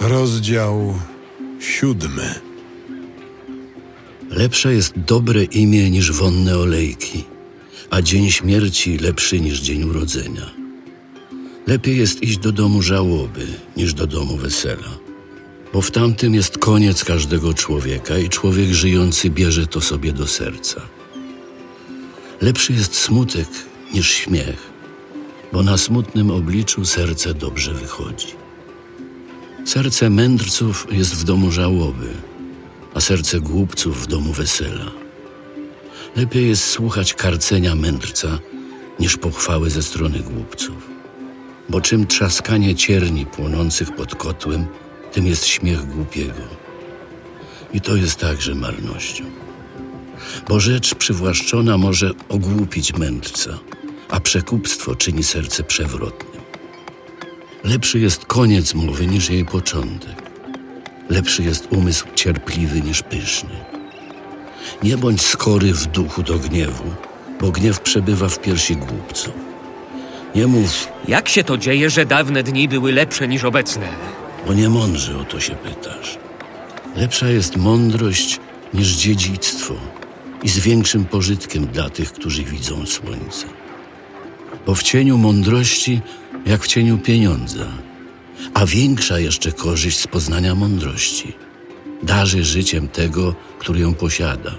Rozdział siódmy. Lepsze jest dobre imię niż wonne olejki, a dzień śmierci lepszy niż dzień urodzenia. Lepiej jest iść do domu żałoby niż do domu wesela, bo w tamtym jest koniec każdego człowieka i człowiek żyjący bierze to sobie do serca. Lepszy jest smutek niż śmiech, bo na smutnym obliczu serce dobrze wychodzi. Serce mędrców jest w domu żałoby, a serce głupców w domu wesela. Lepiej jest słuchać karcenia mędrca niż pochwały ze strony głupców. Bo czym trzaskanie cierni płonących pod kotłem, tym jest śmiech głupiego. I to jest także marnością. Bo rzecz przywłaszczona może ogłupić mędrca, a przekupstwo czyni serce przewrotnym. Lepszy jest koniec mowy niż jej początek. Lepszy jest umysł cierpliwy niż pyszny. Nie bądź skory w duchu do gniewu, bo gniew przebywa w piersi głupców. Nie mów, Jak się to dzieje, że dawne dni były lepsze niż obecne? bo nie mądrze o to się pytasz. Lepsza jest mądrość niż dziedzictwo i z większym pożytkiem dla tych, którzy widzą słońce. Bo w cieniu mądrości, jak w cieniu pieniądza, a większa jeszcze korzyść z poznania mądrości. Darzy życiem tego, który ją posiada.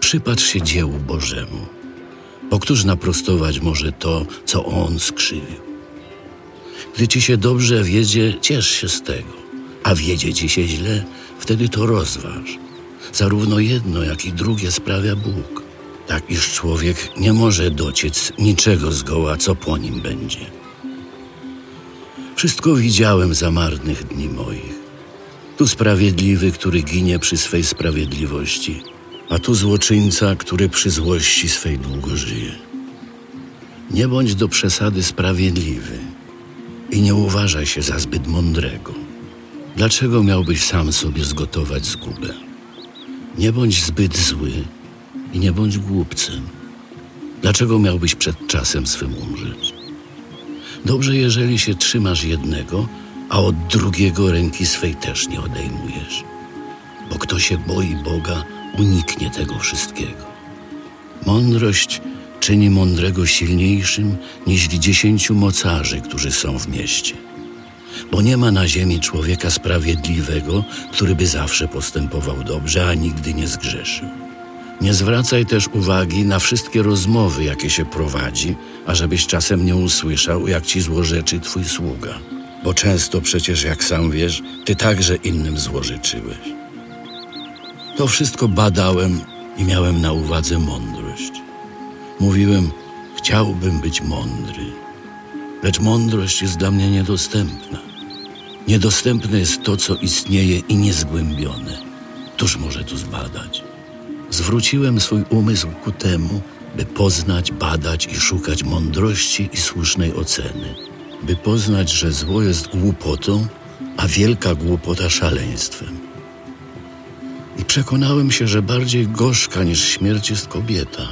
Przypatrz się dziełu Bożemu, bo któż naprostować może to, co On skrzywił? Gdy ci się dobrze wiedzie, ciesz się z tego, a wiedzie ci się źle, wtedy to rozważ. Zarówno jedno, jak i drugie sprawia Bóg, tak iż człowiek nie może dociec niczego zgoła, co po nim będzie. Wszystko widziałem za marnych dni moich. Tu sprawiedliwy, który ginie przy swej sprawiedliwości, a tu złoczyńca, który przy złości swej długo żyje. Nie bądź do przesady sprawiedliwy i nie uważaj się za zbyt mądrego. Dlaczego miałbyś sam sobie zgotować zgubę? Nie bądź zbyt zły i nie bądź głupcem. Dlaczego miałbyś przed czasem swym umrzeć? Dobrze, jeżeli się trzymasz jednego, a od drugiego ręki swej też nie odejmujesz. Bo kto się boi Boga, uniknie tego wszystkiego. Mądrość czyni mądrego silniejszym niż dziesięciu mocarzy, którzy są w mieście. Bo nie ma na ziemi człowieka sprawiedliwego, który by zawsze postępował dobrze, a nigdy nie zgrzeszył. Nie zwracaj też uwagi na wszystkie rozmowy, jakie się prowadzi, ażebyś czasem nie usłyszał, jak ci złorzeczy twój sługa. Bo często przecież, jak sam wiesz, ty także innym złorzeczyłeś. To wszystko badałem i miałem na uwadze mądrość. Mówiłem, chciałbym być mądry, lecz mądrość jest dla mnie niedostępna. Niedostępne jest to, co istnieje i niezgłębione. Któż może to zbadać? Zwróciłem swój umysł ku temu, by poznać, badać i szukać mądrości i słusznej oceny, by poznać, że zło jest głupotą, a wielka głupota szaleństwem. I przekonałem się, że bardziej gorzka niż śmierć jest kobieta,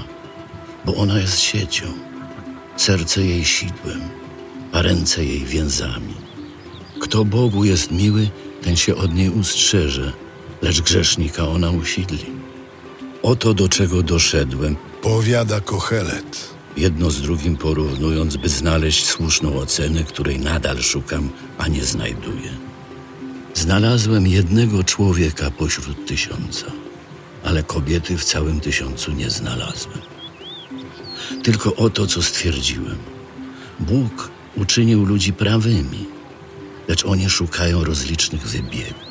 bo ona jest siecią, serce jej sidłem, a ręce jej więzami. Kto Bogu jest miły, ten się od niej ustrzeże, lecz grzesznika ona usidli. Oto do czego doszedłem, Powiada Kochelet. jedno z drugim porównując, by znaleźć słuszną ocenę, której nadal szukam, a nie znajduję. Znalazłem jednego człowieka pośród tysiąca, ale kobiety w całym tysiącu nie znalazłem. Tylko oto, co stwierdziłem. Bóg uczynił ludzi prawymi, lecz oni szukają rozlicznych wybiegów.